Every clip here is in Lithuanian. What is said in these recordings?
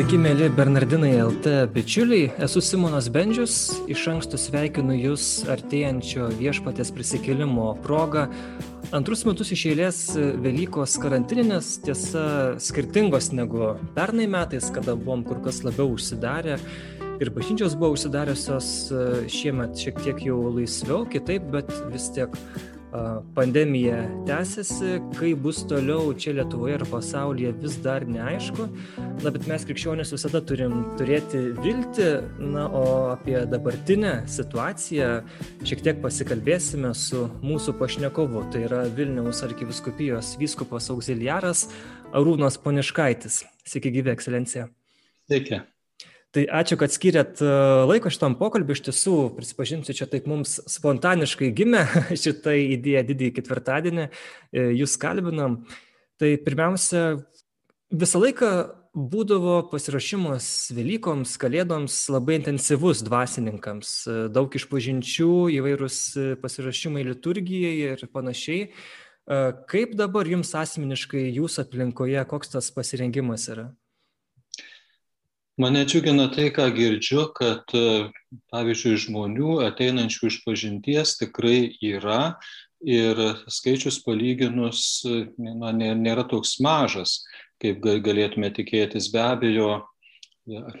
Sveiki, mėly Bernardinai LT bičiuliai, esu Simonas Bendžius, iš anksto sveikinu Jūs artėjančio viešpatės prisikėlimo progą. Antrus metus iš eilės Velykos karantininės, tiesa, skirtingos negu pernai metais, kada buvom kur kas labiau užsidarę ir bažnyčios buvo užsidariusios, šiemet šiek tiek jau laisviau, kitaip, bet vis tiek pandemija tęsiasi, kaip bus toliau čia Lietuvoje ir pasaulyje vis dar neaišku, na bet mes krikščionys visada turim turėti viltį, na o apie dabartinę situaciją šiek tiek pasikalbėsime su mūsų pašnekovu, tai yra Vilniaus arkiviskupijos vyskupas auxiliaras Arūnas Poniškaitis. Sveiki gyvi, ekscelencija. Sveiki. Tai ačiū, kad skiriat e, laiko šitam pokalbį. Iš tiesų, prisipažinsiu, čia taip mums spontaniškai gimė šitą idėją didįjį ketvirtadienį, e, jūs kalbinam. Tai pirmiausia, visą laiką būdavo pasirašymas Velykoms, Kalėdoms labai intensyvus dvasininkams, e, daug išpažinčių, įvairūs pasirašymai liturgijai ir panašiai. Kaip dabar jums asmeniškai, jūsų aplinkoje, koks tas pasirengimas yra? Mane džiugina tai, ką girdžiu, kad pavyzdžiui žmonių ateinančių iš pažinties tikrai yra ir skaičius palyginus na, nėra toks mažas, kaip galėtume tikėtis. Be abejo,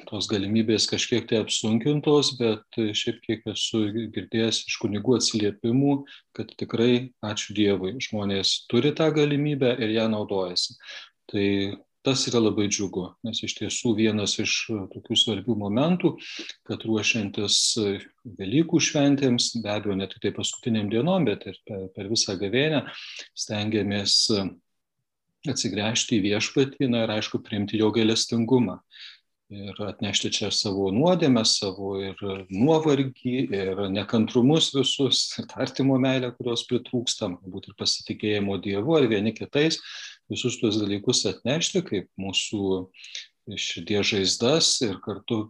tos galimybės kažkiek tai apsunkintos, bet šiaip kiek esu girdėjęs iš kunigų atsiliepimų, kad tikrai, ačiū Dievui, žmonės turi tą galimybę ir ją naudojasi. Tai tas yra labai džiugu, nes iš tiesų vienas iš e, tokių svarbių momentų, kad ruošiantis e, Velykų šventėms, be abejo, ne tik tai paskutiniam dienom, bet ir per, visą gavėnę, stengiamės e, atsigręžti į viešpatį na, ir aišku priimti jo gailestingumą. Ir atnešti čia savo nuodėmę, savo ir nuovargį, ir nekantrumus visus, ir artimo meilę, kurios pritrūksta, galbūt ir pasitikėjimo Dievu ar vieni kitais, visus tuos dalykus atnešti kaip mūsų širdies žaizdas ir kartu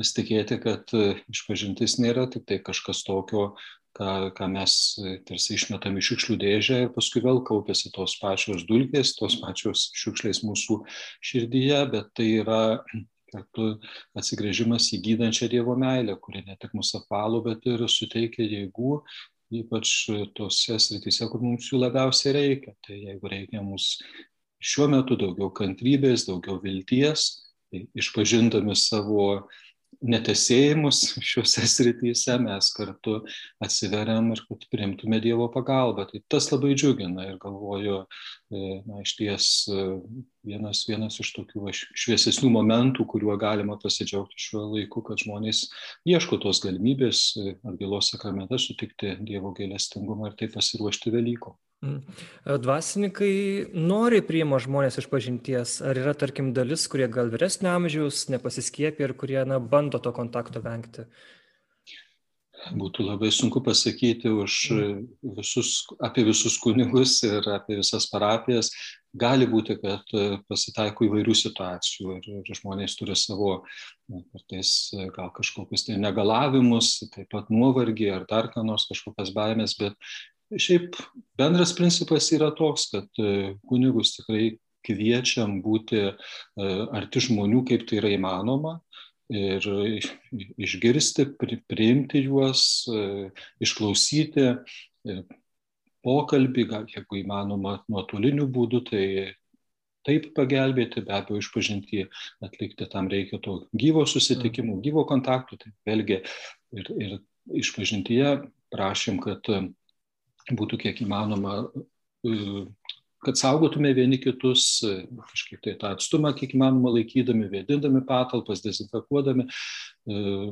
pasitikėti, kad išpažintis nėra tik tai kažkas tokio, ką, ką mes tarsi išmetam iš šiukšlių dėžę ir paskui vėl kaupiasi tos pačios dulkės, tos pačios šiukšlės mūsų širdyje, bet tai yra kartu atsigrėžimas į gydančią Dievo meilę, kuri ne tik mūsų apvalo, bet ir suteikia jėgų ypač tose srityse, kur mums jų labiausiai reikia. Tai jeigu reikia mums šiuo metu daugiau kantrybės, daugiau vilties, tai išpažindami savo netesėjimus šiuose srityse mes kartu atsiveriam ir kad priimtume Dievo pagalbą. Tai tas labai džiugina ir galvoju, e, na, iš ties e, vienas, vienas iš tokių šviesesnių momentų, kuriuo galima pasidžiaugti šiuo laiku, kad žmonės ieško tos galimybės e, atgailos sakramente sutikti Dievo gailestingumą ir taip pasiruošti Velyko. Mm. Dvasininkai nori priima žmonės iš pažinties, ar yra, tarkim, dalis, kurie gal vyresnio amžiaus, nepasiskiepė ir kurie na, bando to kontakto vengti? Būtų labai sunku pasakyti už mm. visus, apie visus kunigus ir apie visas parapijas. Gali būti, kad pasitaiko įvairių situacijų ir, ir žmonės turi savo, kartais gal kažkokius tai negalavimus, taip pat nuovargį ar dar ką nors, kažkokias baimės, bet Šiaip bendras principas yra toks, kad e, kunigus tikrai kviečiam būti e, arti žmonių, kaip tai yra įmanoma, ir išgirsti, priimti juos, e, išklausyti pokalbį, gal jeigu įmanoma nuotoliniu būdu, tai taip pagelbėti, be abejo, išpažinti atlikti tam reikia to gyvo susitikimų, gyvo kontaktų, tai vėlgi ir, ir išpažintyje prašym, kad būtų kiek įmanoma, e, kad saugotume vieni kitus, kažkaip tai tą atstumą kiek įmanoma laikydami, vėdindami patalpas, dezinfekuodami,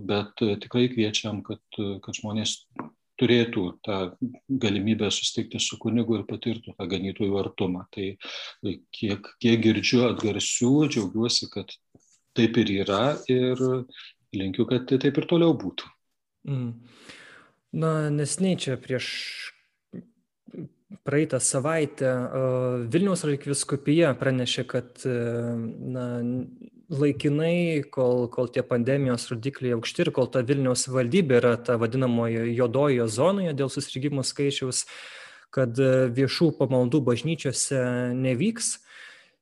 bet tikrai kviečiam, kad, kad žmonės turėtų tą galimybę susitikti su kunigu ir patirtų tą ganytojų artumą. Tai kiek, kiek girdžiu atgarsių, džiaugiuosi, kad taip ir yra ir linkiu, kad tai taip ir toliau būtų. Mm. Na, nesnei čia prieš praeitą savaitę Vilniaus arkiviskupija pranešė, kad e, na, laikinai, kol, kol tie pandemijos rodikliai aukšti ir kol ta Vilniaus valdybė yra ta vadinamojo jodojo zonoje dėl susirgymų skaičiaus, kad e, viešų pamaldų bažnyčiose nevyks.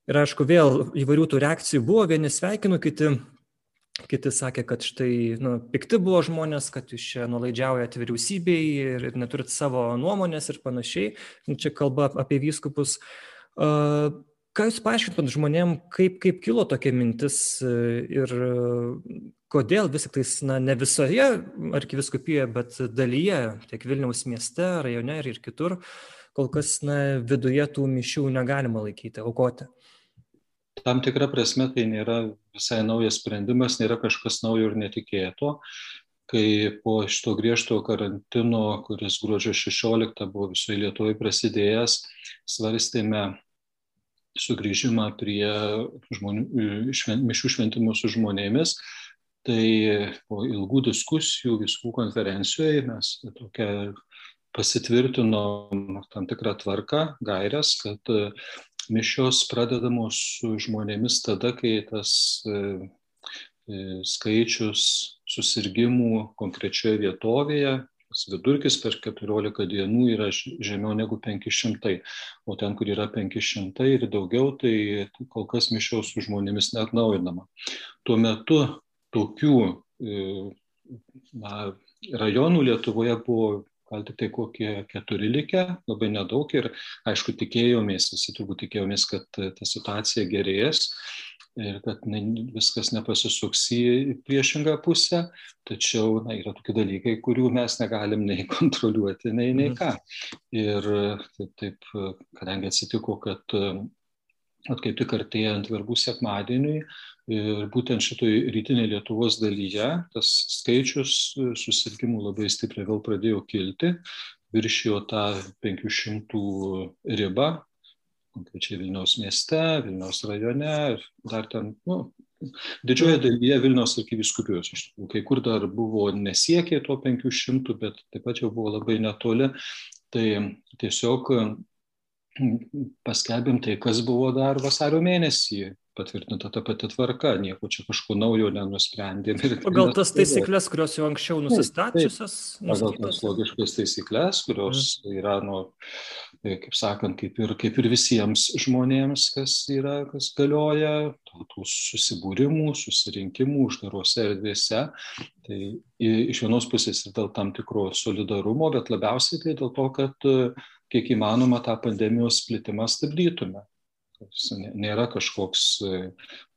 Ir aišku, vėl įvairių tų reakcijų buvo, vieni sveikinu, kiti, kiti sakė, kad štai nu, pikti buvo žmonės, kad jūs čia nulaidžiaujate vyriausybei ir, ir neturit savo nuomonės ir panašiai. Nu, čia kalba apie vyskupus. Uh, ką jūs paaiškintumėt žmonėm, kaip, kaip kilo tokia mintis ir kodėl vis tik tais, na, ne visoje arkiviskupijoje, bet dalyje, tiek Vilniaus mieste, rajone ir, ir kitur, kol kas, na, viduje tų mišių negalima laikyti, aukoti tam tikra prasme tai nėra visai naujas sprendimas, nėra kažkas naujo ir netikėto. Kai po šito griežto karantino, kuris gruodžio 16 buvo visoje Lietuvoje prasidėjęs, svarstėme sugrįžimą prie žmonių, švent, mišių šventimų su žmonėmis, tai po ilgų diskusijų viskų konferencijoje mes tokią pasitvirtinom tam tikrą tvarką, gairias, kad mišios pradedamos su žmonėmis tada, kai tas e, e, skaičius susirgymų konkrečioje vietovėje, tas vidurkis per 14 dienų yra žemiau negu 500, o ten, kur yra 500 ir daugiau, tai kol kas mišios su žmonėmis net naujinama. Tuo metu tokių e, na, rajonų Lietuvoje buvo gal tik tai kokie keturi likę, labai nedaug ir aišku tikėjomės, visi turbūt tikėjomės, kad ta situacija gerės ir kad ne, viskas nepasisuks į priešingą pusę, tačiau na, yra tokie dalykai, kurių mes negalim nei kontroliuoti, nei, nei mhm. ką. Ir taip, taip kadangi atsitiko, kad at kaip tik artėjant verbų sekmadieniui ir būtent šitoj rytinėje Lietuvos dalyje tas skaičius susirgymų labai stipriai vėl pradėjo kilti, viršijo tą 500 ribą, konkrečiai Vilniaus mieste, Vilniaus rajone dar ten, nu, didžioje dalyje Vilniaus arkiviskupijos. Iš tikrųjų, kai kur dar buvo nesiekė to 500, bet taip pat jau buvo labai netoli. Tai tiesiog paskelbėm tai, kas buvo dar vasario mėnesį patvirtinta ta pati tvarka, nieko čia kažko naujo nenusprendėm. Pagal tas taisyklės, kurios jau anksčiau nusistačiusios? Pagal tas logiškas taisyklės, kurios mm. yra, nu, tai, kaip sakant, kaip ir, kaip ir visiems žmonėms, kas yra, kas galioja, tų susibūrimų, susirinkimų uždarose erdvėse. Tai iš vienos pusės ir dėl tam tikro solidarumo, bet labiausiai tai dėl to, kad kiek įmanoma tą pandemijos plitimą stabdytume. Nėra kažkoks,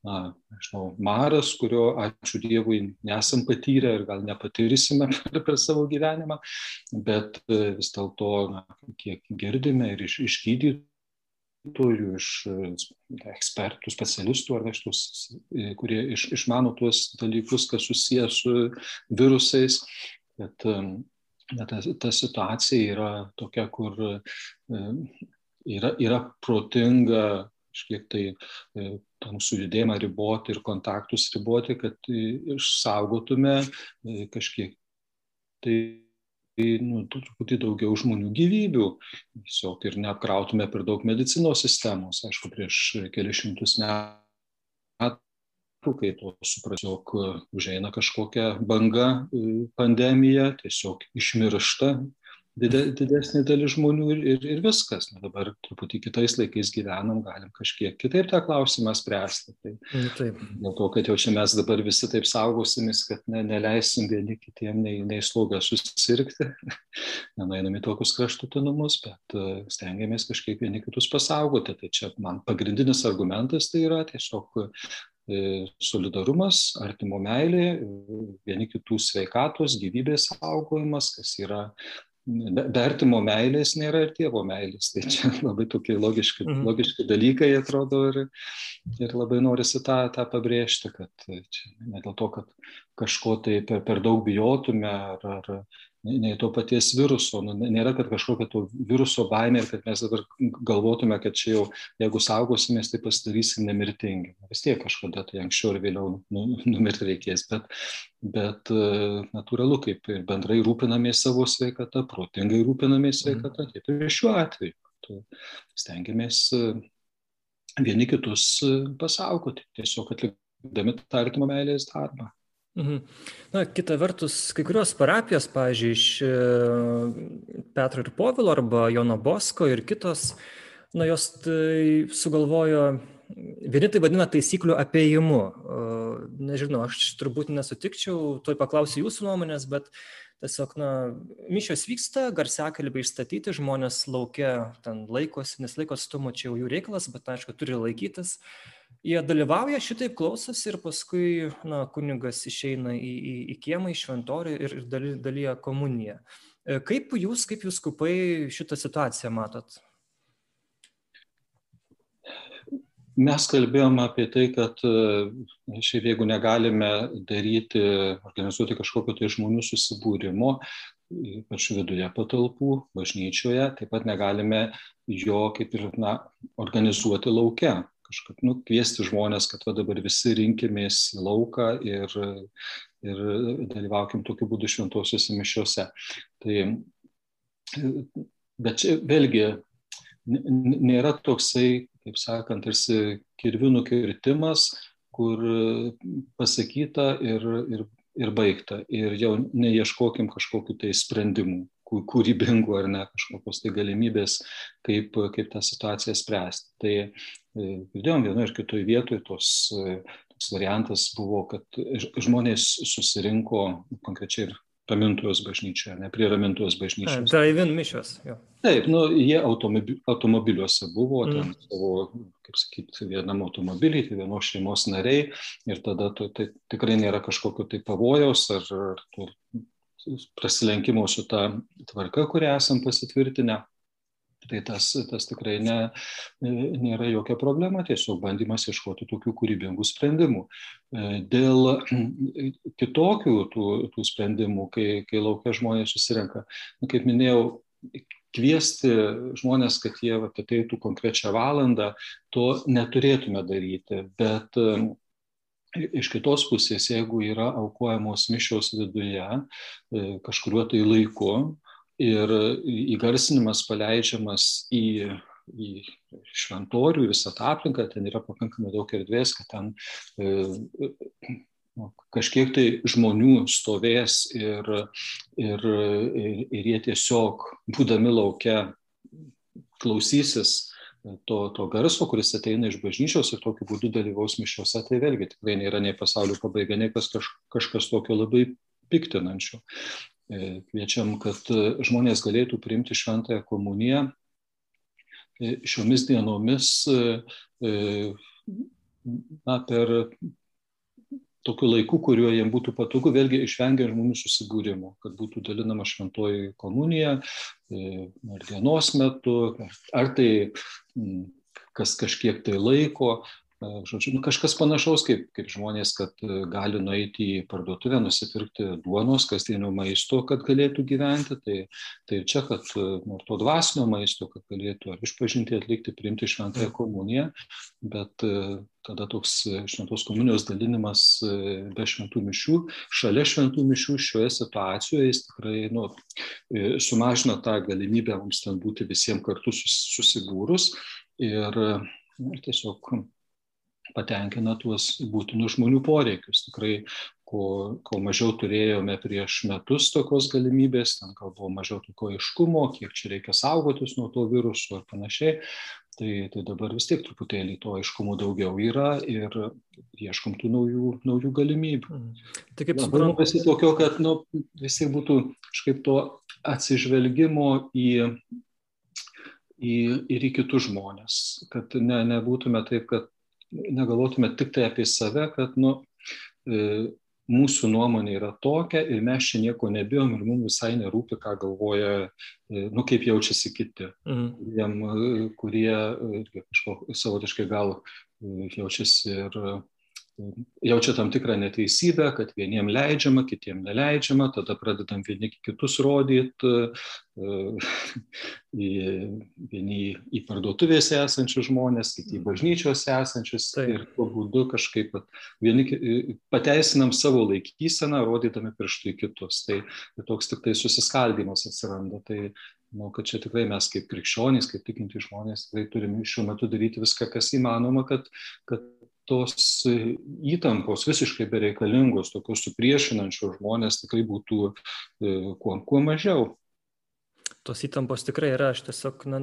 na, nežinau, maras, kurio, ačiū Dievui, nesam patyrę ir gal nepatirsime per, per savo gyvenimą, bet vis dėlto, kiek girdime ir iš, iš gydytojų, iš ekspertų, specialistų ar iš kurie iš, išmano tuos dalykus, kas susijęs su virusais, kad bet ta, ta situacija yra tokia, kur e, yra, yra protinga kažkiek tai e, tą mūsų judėjimą riboti ir kontaktus riboti, kad išsaugotume e, kažkiek tai nu, truputį daugiau žmonių gyvybių. Tiesiog ir neapkrautume per daug medicinos sistemos. Aišku, prieš kelišimtus metų kai to supras, jog užeina kažkokia banga, e, pandemija, tiesiog išmiršta didesnė dalis žmonių ir, ir, ir viskas. Na, dabar truputį kitais laikais gyvenam, galim kažkiek kitaip tą klausimą spręsti. Tai, mm, taip. Dėl to, kad jau čia mes dabar visi taip saugosimės, kad ne, neleisim vieni kitiem nei, nei slogą susirgti, nenueinam į tokius kraštutinumus, bet uh, stengiamės kažkiek vieni kitus pasaugoti. Tai čia man pagrindinis argumentas tai yra tiesiog E, solidarumas, artimo meilė, vieni kitų sveikatos, gyvybės saugojimas, kas yra be artimo meilės nėra ir tėvo meilės. Tai čia labai tokie logiški, mhm. logiški dalykai atrodo ir, ir labai norisi tą, tą pabrėžti, kad čia ne dėl to, kad kažko tai per, per daug bijotume ar, ar nei to paties viruso. Nu, nėra, kad kažkokia to viruso baimė ir kad mes dabar galvotume, kad čia jau, jeigu saugosimės, tai pasidarysim nemirtingi. Vis tiek kažkada tai anksčiau ar vėliau nu, numirti reikės, bet, bet e, natūralu, kaip ir bendrai rūpinamės savo sveikatą, protingai rūpinamės mhm. sveikatą, taip ir šiuo atveju. Stengiamės e, vieni kitus e, pasaugoti, tiesiog atlikdami tą artimo meilės darbą. Mhm. Na, kita vertus, kai kurios parapijos, pavyzdžiui, iš e, Petro ir Povilo arba Jono Bosko ir kitos, na, jos tai sugalvojo vieni tai vadina taisyklių apėjimu. Nežinau, aš turbūt nesutikčiau, tuoj paklausiu jūsų nuomonės, bet tiesiog, na, mišios vyksta, garsiakalbiai išstatyti, žmonės laukia ten laikosi, nes laiko atstumo čia jau jų reikalas, bet aišku, turi laikytis. Jie dalyvauja, šitaip klausosi ir paskui, na, kunigas išeina į, į, į kiemą, į šventorių ir, ir daly, dalyja komuniją. E, kaip jūs, kaip jūs skupai šitą situaciją matot? Mes kalbėjom apie tai, kad e, šiaip jeigu negalime daryti, organizuoti kažkokio tai žmonių susibūrimo, ypač viduje patalpų, bažnyčioje, taip pat negalime jo kaip ir na, organizuoti laukia. Kažkaip nu, kviesti žmonės, kad va, dabar visi rinkimės į lauką ir, ir dalyvaukim tokiu būdu šventosiuose mišiuose. Tai, bet čia vėlgi nėra toksai kaip sakant, tarsi kirvių nukirtimas, kur pasakyta ir, ir, ir baigta. Ir jau neieškokim kažkokiu tai sprendimu, kūrybingų ar ne, kažkokios tai galimybės, kaip, kaip tą situaciją spręsti. Tai e, girdėjom vienoje ir kitoje vietoje tos toks variantas buvo, kad žmonės susirinko konkrečiai ir ramintojos bažnyčioje, ne prie ramintojos bažnyčios. Drive-in mišios. Jo. Taip, nu, jie automobi automobiliuose buvo, mm. ten savo, kaip sakyti, vienam automobiliai, tai vienos šeimos nariai ir tada tu, tai tikrai nėra kažkokio tai pavojaus ar, ar to prasilenkimo su ta tvarka, kurią esam pasitvirtinę. Tai tas, tas tikrai ne, nėra jokia problema, tiesiog bandymas ieškoti tokių kūrybingų sprendimų. E, dėl kitokių tų, tų sprendimų, kai, kai laukia žmonės susirenka, nu, kaip minėjau, kviesti žmonės, kad jie vat, ateitų konkrečią valandą, to neturėtume daryti, bet iš kitos pusės, jeigu yra aukojamos mišios viduje e, kažkuriuo tai laiku, ir įgarsinimas paleidžiamas į, į šventorių, visą tą aplinką, ten yra pakankamai daug erdvės, kad ten e, kažkiek tai žmonių stovės ir, ir, ir, ir jie tiesiog, būdami laukia, klausysis to, to garso, kuris ateina iš bažnyčios ir tokiu būdu dalyvaus mišiuose, tai vėlgi tikrai nėra nei pasaulio pabaiga, nei kas, kaž, kažkas tokio labai piktinančio. E, kviečiam, kad e, žmonės galėtų priimti šventąją komuniją e, šiomis dienomis na, per tokiu laiku, kuriuo jiems būtų patogu, vėlgi išvengia žmonių susibūrimo, kad būtų dalinama šventoji komunija ar dienos metu, ar tai kas kažkiek tai laiko, žodžiu, nu, kažkas panašaus, kaip, kaip žmonės, kad e, gali nueiti į parduotuvę, nusipirkti duonos, kasdienio maisto, kad galėtų gyventi, tai, tai čia, kad e, nu, to dvasinio maisto, kad galėtų ar išpažinti atlikti, priimti šventąją komuniją, bet e, tada toks šventos komunijos dalinimas be šventų mišių, šalia šventų mišių šioje situacijoje jis tikrai nu, sumažina tą galimybę mums ten būti visiems kartu susibūrus. Ir, ir tiesiog patenkina tuos būtinus žmonių poreikius. Tikrai, ko, ko mažiau turėjome prieš metus tokios galimybės, ten gal buvo mažiau tokio aiškumo, kiek čia reikia saugotis nuo to viruso ir panašiai, tai, tai dabar vis tiek truputėlį to aiškumo daugiau yra ir ieškom tų naujų, naujų galimybių. Mm. Tai kaip suprantu? Visi tokio, kad nu, visi būtų kažkaip to atsižvelgimo į į, ir į kitus žmonės, kad ne, nebūtume taip, kad negalvotume tik tai apie save, kad nu, e, mūsų nuomonė yra tokia ir mes čia nieko nebijom ir mums visai nerūpi, ką galvoja, e, nu kaip jaučiasi kiti, mhm. jiem, e, kurie kažko savotiškai gal jaučiasi ir jaučia tam tikrą neteisybę, kad vieniem leidžiama, kitiem neleidžiama, tada pradedam vieni kitus rodyti, vieni į parduotuvėse esančius žmonės, kiti į bažnyčiose esančius Taip. ir tuo būdu kažkaip vieni pateisinam savo laikyseną, rodydami pirštų į kitus. Tai, tai toks tik tai susiskaldimas atsiranda. Tai manau, kad čia tikrai mes kaip krikščionys, kaip tikinti žmonės, tikrai turime šiuo metu daryti viską, kas įmanoma, kad, kad tos įtampos visiškai bereikalingos, tokios supriešinančios žmonės tikrai būtų e, kuo, kuo mažiau. tos įtampos tikrai yra, aš tiesiog, na,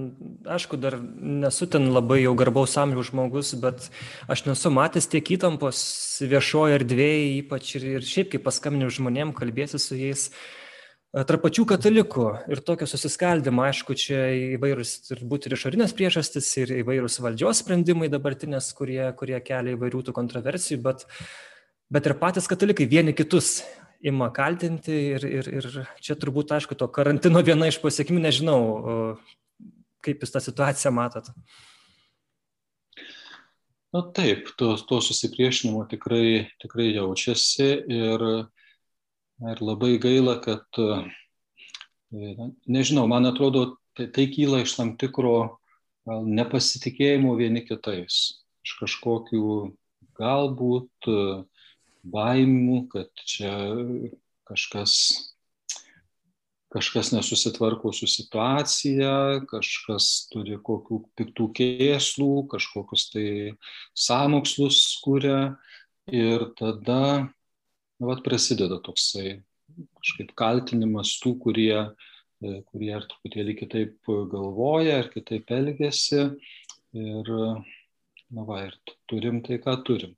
aišku, dar nesu ten labai jau garbaus amžiaus žmogus, bet aš nesu matęs tiek įtampos viešoje erdvėje, ypač ir, ir šiaip, kai paskambiniu žmonėm, kalbėsi su jais. E, tarp pačių katalikų ir tokio susiskaldimo, aišku, čia įvairūs turbūt ir išorinės priežastis, ir įvairūs valdžios sprendimai dabartinės, kurie, kurie kelia įvairių tų kontroversijų, bet, bet ir patys katalikai vieni kitus ima kaltinti ir, ir, ir čia turbūt, aišku, to karantino viena iš pasiekmių, nežinau, kaip jūs tą situaciją matot. Na taip, to, to susipriešinimo tikrai, tikrai jaučiasi ir, ir labai gaila, kad, nežinau, man atrodo, tai, tai kyla iš tam tikro nepasitikėjimo vieni kitais, iš kažkokių galbūt baimų, kad čia kažkas, kažkas nesusitvarko su situacija, kažkas turi kokių piktų kėslų, kažkokius tai sąmokslus kūrė ir tada nu, vat, prasideda toksai kažkaip kaltinimas tų, kurie, kurie ar truputėlį kitaip galvoja, ar kitaip elgesi. Ir, na va, ir turim tai, ką turim.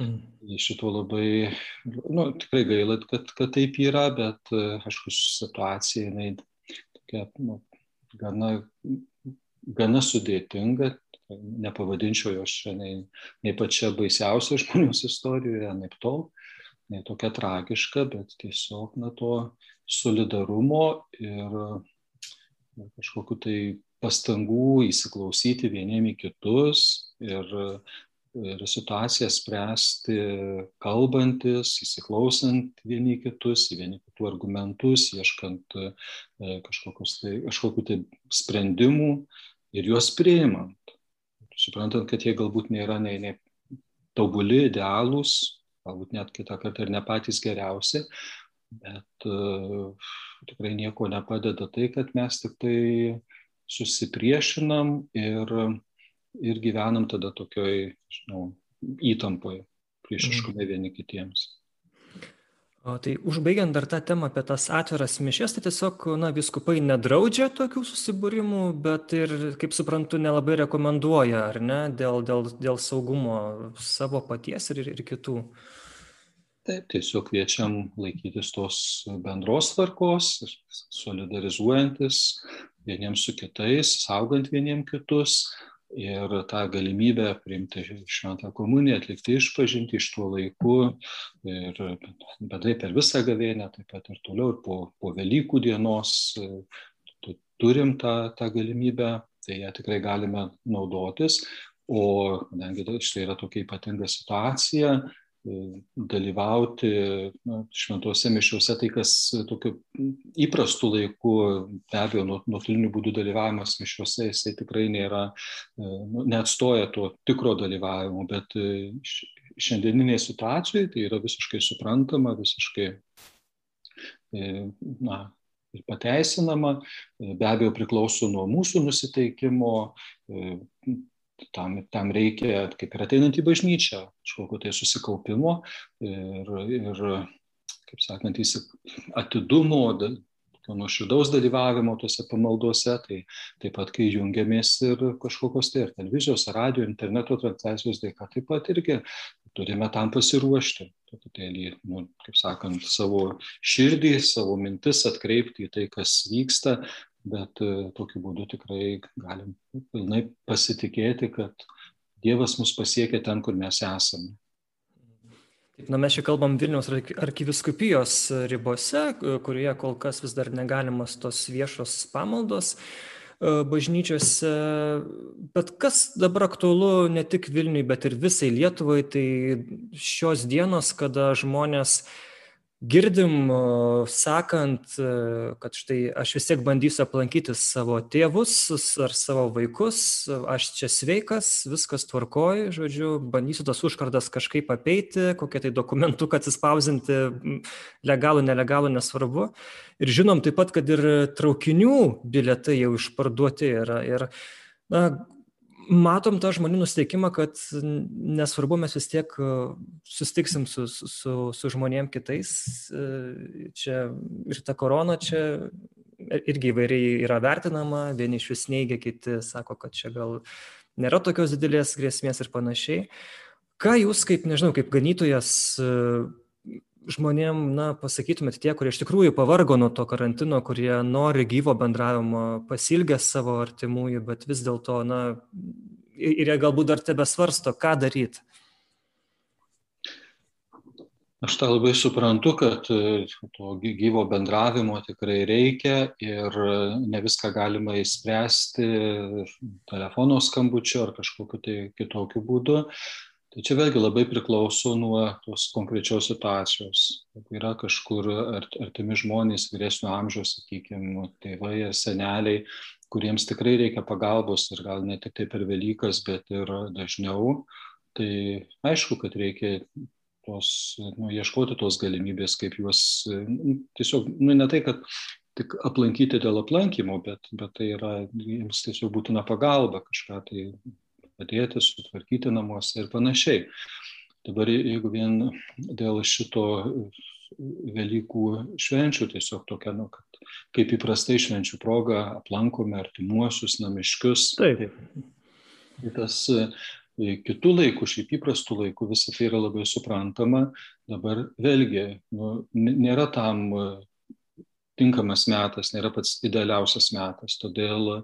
Mm. Šito labai, nu, tikrai gaila, kad, kad taip yra, bet aišku, situacija jinai tokia, nu, gana, gana sudėtinga, nepavadinčiau jos čia nei, pačia baisiausia žmonijos istorijoje, nei tol, nei tokia tragiška, bet tiesiog, na, to solidarumo ir kažkokiu tai pastangų įsiklausyti vieniem į kitus ir ir situaciją spręsti kalbantis, įsiklausant vieni kitus, į vieni kitų argumentus, ieškant e, tai, kažkokių tai sprendimų ir juos priimant. Suprantant, kad jie galbūt nėra nei, nei tobuli, idealūs, galbūt net kitą kartą ir ne patys geriausi, bet uh, tikrai nieko nepadeda tai, kad mes tik tai susipriešinam ir uh, ir gyvenam tada tokioj, žinau, įtampoje, priešiškume mhm. vieni kitiems. O tai užbaigiant dar tą temą apie tas atviras mišes, tai tiesiog, na, viskupai nedraudžia tokių susibūrimų, bet ir, kaip suprantu, nelabai rekomenduoja, ar ne, dėl, dėl, dėl saugumo savo paties ir, ir kitų. Taip, tiesiog kviečiam laikytis tos bendros tvarkos, solidarizuojantis vieniems su kitais, saugant vieniems kitus, ir tą galimybę priimti šventą komuniją, atlikti išpažinti iš tuo laiku ir bedai per visą gavėnę, taip pat ir toliau, ir po, po Velykų dienos turim tą, tą galimybę, tai ją tikrai galime naudotis. O kadangi štai yra tokia ypatinga situacija, dalyvauti na, šventose mišiuose, tai kas tokiu įprastu laiku, be abejo, nuotoliniu būdu dalyvavimas mišiuose, jisai tikrai nėra, nu, neatstoja to tikro dalyvavimo, bet e, šiandieninėje situacijoje tai yra visiškai suprantama, visiškai e, na, ir pateisinama, be abejo priklauso nuo mūsų nusiteikimo, e, tam, tam reikia, kaip ir ateinant į bažnyčią, kažkokio tai susikaupimo ir, ir kaip sakant, atidumo, nuoširdaus dalyvavimo tuose pamaldose, tai taip pat, kai jungiamės ir kažkokios tai ir televizijos, radio, interneto transliacijos dėka, taip pat irgi turime tam pasiruošti, truputėlį, nu, kaip sakant, savo širdį, savo mintis atkreipti į tai, kas vyksta, bet e, tokiu būdu tikrai galim pilnai pasitikėti, kad Dievas mus pasiekia ten, kur mes esame. Taip, na, mes čia kalbam Vilniaus arkiviskupijos ribose, kurioje kol kas vis dar negalimas tos viešos pamaldos e, bažnyčiose. Bet kas dabar aktualu ne tik Vilniui, bet ir visai Lietuvai, tai šios dienos, kada žmonės uh, girdim sakant, kad štai aš vis tiek bandysiu aplankyti savo tėvus ar savo vaikus, aš čia sveikas, viskas tvarkoji, žodžiu, bandysiu tas užkardas kažkaip apeiti, kokie tai dokumentuką atsispausinti, legalų, nelegalų, nesvarbu. Ir žinom taip pat, kad ir traukinių biletai jau išparduoti yra. Ir, na, matom tą žmonių nusteikimą, kad nesvarbu, mes vis tiek e, sustiksim su, su, su žmonėm kitais. E, čia ir ta korona čia irgi įvairiai yra vertinama, vieni iš vis neigia, kiti sako, kad čia gal nėra tokios didelės grėsmės ir panašiai. Ką jūs kaip, nežinau, kaip ganytojas žmonėm, na, pasakytumėte tie, kurie iš tikrųjų pavargo nuo to karantino, kurie nori gyvo bendravimo, pasilgę savo artimųjų, bet vis dėlto, na, ir jie galbūt dar tebe svarsto, ką daryti. Aš tą labai suprantu, kad e, to gyvo bendravimo tikrai reikia ir e, ne viską galima įspręsti telefono skambučiu ar kažkokiu tai kitokiu būdu. Tai čia vėlgi labai priklauso nuo tos konkrečios situacijos. Jeigu yra kažkur artimi žmonės, vyresnio amžiaus, sakykime, tėvai ar seneliai, kuriems tikrai reikia pagalbos ir gal ne tik tai per Velykas, bet ir dažniau, tai aišku, kad reikia tos, nu, ieškoti tos galimybės, kaip juos nu, tiesiog, nu, ne tai, kad tik aplankyti dėl aplankymo, bet, bet tai yra jiems tiesiog būtina pagalba, kažką tai padėti, sutvarkyti namuose ir panašiai. Dabar jeigu vien dėl šito Velykų švenčių, tiesiog tokia, nu, kad kaip įprastai švenčių proga aplankome artimuosius, namiškius. Taip. Tai tas kitų laikų, šiaip įprastų laikų, visą tai yra labai suprantama. Dabar vėlgi, nu, nėra tam e, tinkamas metas, nėra pats idealiausias metas. Todėl,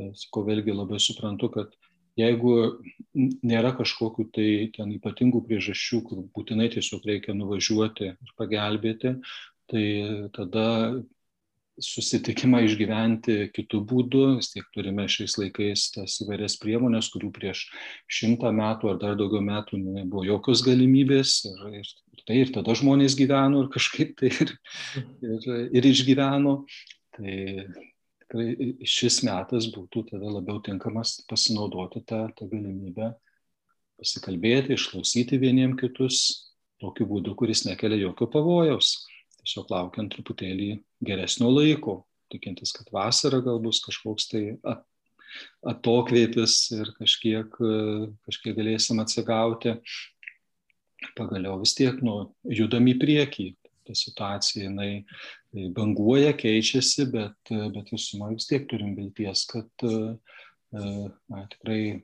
e, sakau, vėlgi labai suprantu, kad jeigu nėra kažkokių tai ten ypatingų priežasčių, kur būtinai tiesiog reikia nuvažiuoti ir pagelbėti, tai tada susitikimą išgyventi kitų būdų, vis tiek turime šiais laikais tas įvairias priemonės, kurių prieš šimtą metų ar dar daugiau metų nebuvo jokios galimybės ir, ir, tai ir tada žmonės gyveno ir kažkaip tai ir, ir, ir išgyveno. Tai tikrai šis metas būtų tada labiau tinkamas pasinaudoti tą, tą galimybę pasikalbėti, išklausyti vieniem kitus tokiu būdu, kuris nekelia jokio pavojaus tiesiog laukiant truputėlį geresnio laiko, tikintis, kad vasara gal bus kažkoks tai atokvėpis ir kažkiek, kažkiek galėsim atsigauti. Pagaliau vis tiek nu, judam į priekį. Ta situacija jinai banguoja, keičiasi, bet, bet visumą vis tiek turim vilties, kad na, tikrai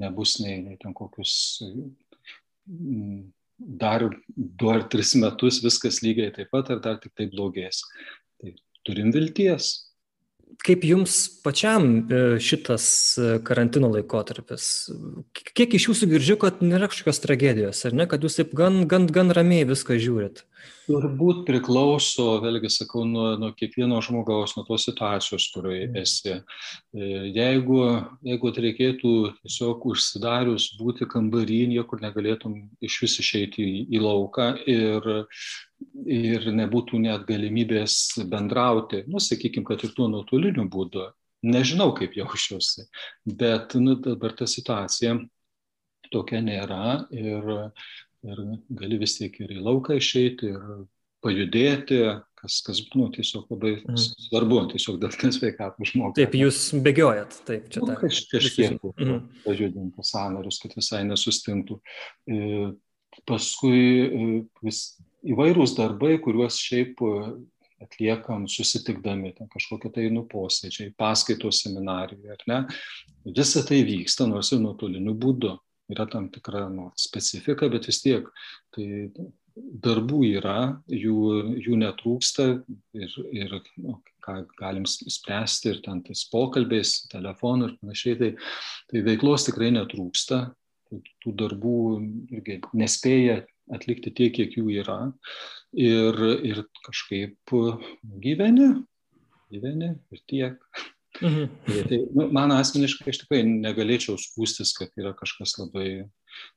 nebus nei, nei ten kokius dar du ar tris metus viskas lygiai taip pat, ar dar tik tai blogės. Tai turim vilties. Kaip jums pačiam e, šitas e, karantino laikotarpis? Kiek iš jūsų girdžiu, kad nėra kažkokios tragedijos, ar ne, kad jūs taip gan, gan, gan ramiai viską žiūrit? Turbūt priklauso, vėlgi sakau, nuo, nuo kiekvieno žmogaus, nuo tos situacijos, kurioje mm. esi. E, jeigu, jeigu tai reikėtų tiesiog užsidarius būti kambarį, niekur negalėtum iš vis išeiti į, į lauką ir, ir nebūtų net galimybės bendrauti, nu, sakykime, kad ir tuo nuotoliniu būdu, nežinau, kaip jausčiausi, bet nu, dabar ta situacija tokia nėra ir ir gali vis tiek ir į lauką išeiti, ir pajudėti, kas, kas nu, tiesiog labai mm. svarbu, tiesiog dėl nesveikatų žmogų. Taip, jūs bėgiojat, taip, čia nu, kaž, kažkiek mm. pajudinti sąnarius, kad visai nesustintų. E, paskui e, vis įvairūs darbai, kuriuos šiaip e, atliekam susitikdami, ten kažkokie tai nuposėdžiai, paskaitos seminarijoje, ar ne, visa tai vyksta nors ir nuotoliniu būdu. Yra tam tikra nu, specifika, bet vis tiek tai darbų yra, jų, jų netrūksta ir, ir nu, ką galim spręsti ir ten tais pokalbiais, telefonu ir panašiai, tai, tai veiklos tikrai netrūksta, tų darbų irgi nespėja atlikti tiek, kiek jų yra ir, ir kažkaip gyveni, gyveni ir tiek. Mhm. Tai, tai nu, man asmeniškai aš tikrai negalėčiau skūstis, kad yra kažkas labai,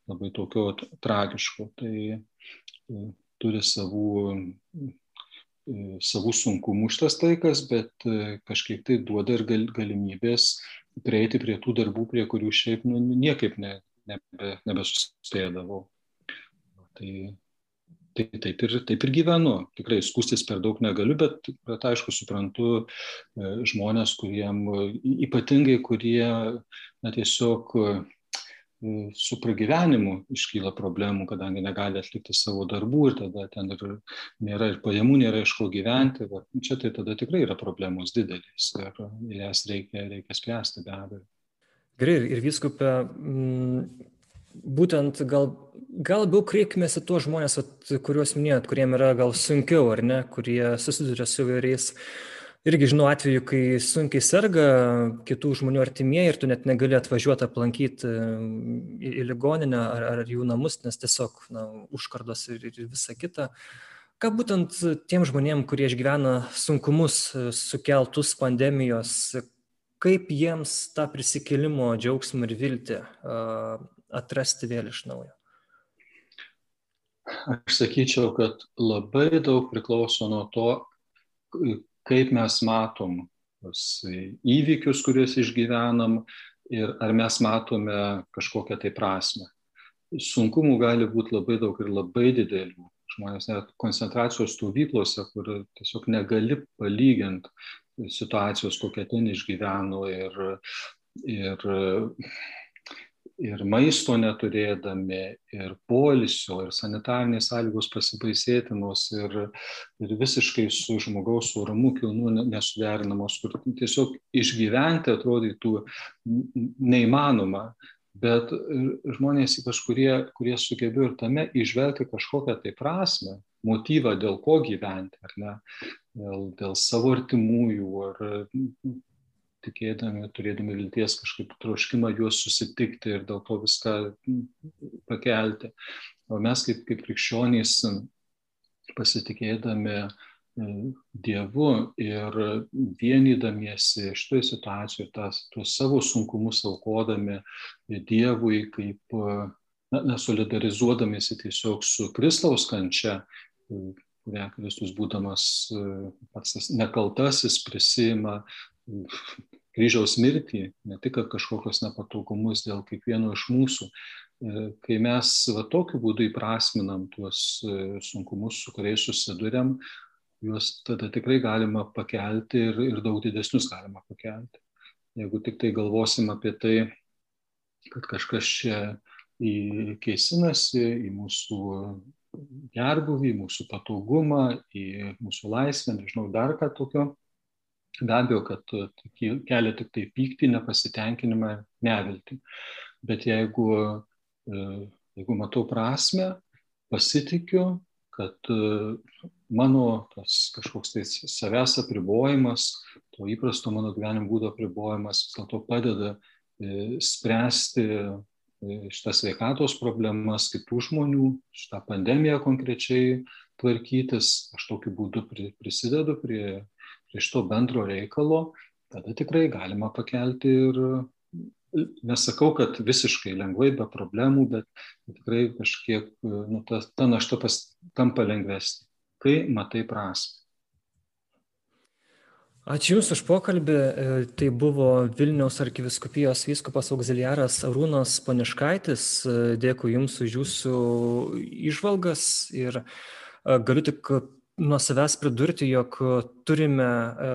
labai tokio tragiško. Tai e, turi savų, e, savų sunkumų šitas laikas, bet e, kažkiek tai duoda ir gal, galimybės prieiti prie tų darbų, prie kurių šiaip nu, niekaip ne, nebe, nebesuspėdavau. Tai tai taip ir, taip ir gyvenu. Tikrai skustis per daug negaliu, bet, bet aišku, suprantu e, žmonės, kuriem ypatingai, kurie na, tiesiog su pragyvenimu iškyla problemų, kadangi negali atlikti savo darbų ir tada ten ir nėra ir pajamų, nėra iš ko gyventi. Va, čia tai tada tikrai yra problemos didelis ir jas reikia, reikia spręsti be abejo. Gerai, ir viskupė, būtent gal, gal labiau kreipkime į tuos žmonės, kuriuos minėjot, kuriem yra gal sunkiau, ar ne, kurie susiduria su įvairiais uh, irgi žinau atvejų kai sunkiai serga kitų žmonių artimieji ir tu net negali atvažiuot aplankyt e, į, į ligoninę ar, ar jų namus, nes tiesiog na, užkardos ir, ir visa kita. Ką būtent tiem žmonėm, kurie išgyvena sunkumus e, sukeltus pandemijos, kaip jiems tą prisikėlimo džiaugsmą ir viltį atrasti vėl iš naujo? Aš sakyčiau, kad labai daug priklauso nuo to, kaip mes matom įvykius, kuriuos išgyvenam ir ar mes matome kažkokią tai prasme. Sunkumų gali būti labai daug ir labai didelių. Žmonės net koncentracijos stovyklose, kur tiesiog negali palyginti situacijos, kokią ten išgyveno ir, ir ir maisto neturėdami, ir polisio, ir sanitarnės sąlygos pasibaisėtinos, ir, ir visiškai su žmogaus orumu kilnų nesuderinamos, kur tiesiog išgyventi atrodytų neįmanoma. Bet žmonės, ypač kurie, kurie sugebėjo ir tame išvelgti kažkokią tai prasme, motyvą, dėl ko gyventi, ar ne, dėl, dėl savo artimųjų, ar tikėdami, turėdami vilties kažkaip troškimą juos susitikti ir dėl to viską pakelti. O mes kaip, kaip krikščionys pasitikėdami Dievu ir vienydamiesi šitoje situacijoje, tas, tuos savo sunkumus aukodami Dievui, kaip na, solidarizuodamėsi tiesiog su Kristaus kančia, kurią Kristus būdamas pats nekaltasis prisima kryžiaus mirtį, ne tik kažkokios nepatogumus dėl kiekvieno iš mūsų. E, kai mes va, tokiu būdu įprasminam tuos e, sunkumus, su kuriais susidurėm, juos tada tikrai galima pakelti ir, ir daug didesnius galima pakelti. Jeigu tik tai galvosim apie tai, kad kažkas čia įkeisinasi į mūsų gerbuvį, į mūsų patogumą, į mūsų laisvę, nežinau, dar ką tokio, Be abejo, kad e, kelia tik tai pyktį, nepasitenkinimą, neviltį. Bet jeigu, e, jeigu matau prasme, pasitikiu, kad e, mano tas kažkoks tai savęs apribojimas, to įprasto mano gyvenimo būdo apribojimas vis dėlto padeda spręsti šitas sveikatos problemas kitų žmonių, šitą pandemiją konkrečiai tvarkytis, aš tokiu būdu prisidedu prie iš to bendro reikalo, tada tikrai galima pakelti ir, nesakau, kad visiškai lengvai, be problemų, bet tikrai kažkiek nu, ta, ta našta pas, tampa lengvesnė, kai matai prasme. Ačiū Jums už pokalbį. E, tai buvo Vilniaus arkiviskupijos vyskupas auxiliaras Arūnas Paniškaitis. E, dėkui Jums už Jūsų išvalgas ir e, galiu tik nuo savęs pridurti, jog turime e,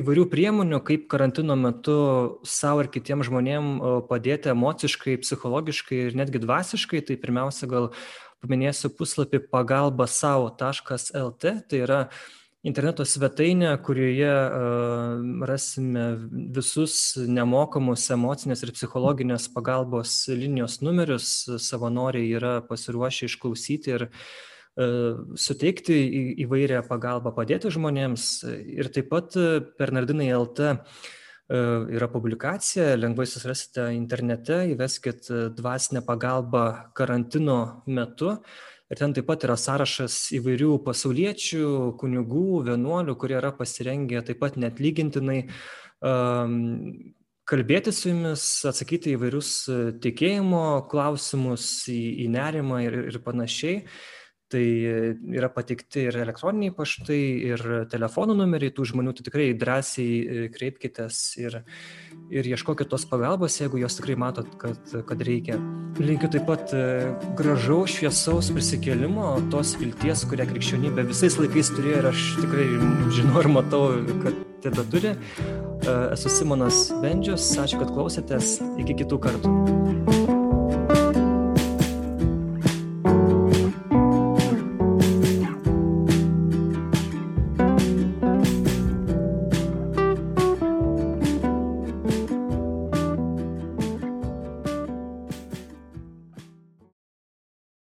įvairių priemonių, kaip karantino metu savo ir kitiems žmonėms e, padėti emociškai, psichologiškai ir netgi dvasiškai. Tai pirmiausia, gal paminėsiu puslapį pagalba savo.lt. Tai yra interneto svetainė, kurioje uh, rasime visus nemokamus emocinės ir psichologinės pagalbos linijos numerius. Savanoriai yra pasiruošę išklausyti ir uh, E, suteikti įvairią pagalbą, padėti žmonėms. Ir taip pat e, Bernardinai LT e, yra publikacija, lengvai susirasite internete, įveskit dvasinę pagalbą karantino metu. Ir ten taip pat yra sąrašas įvairių pasauliečių, kunigų, vienuolių, kurie yra pasirengę taip pat net lygintinai um, kalbėti su jumis, atsakyti į vairius tikėjimo klausimus, į, į nerimą ir, ir panašiai tai yra pateikti ir elektroniniai paštai, ir telefonų numeriai tų žmonių, tai tikrai drąsiai e, kreipkitės ir, ir ieškokit tos pagalbos, jeigu jos tikrai matot, kad, kad reikia. Linkiu taip pat e, gražaus, šviesaus prisikėlimo, tos vilties, kurią krikščionybė visais laikais turėjo ir aš tikrai žinau ir matau, kad tebe turi. E, esu Simonas Bendžius, ačiū, kad klausėtės, iki kitų kartų.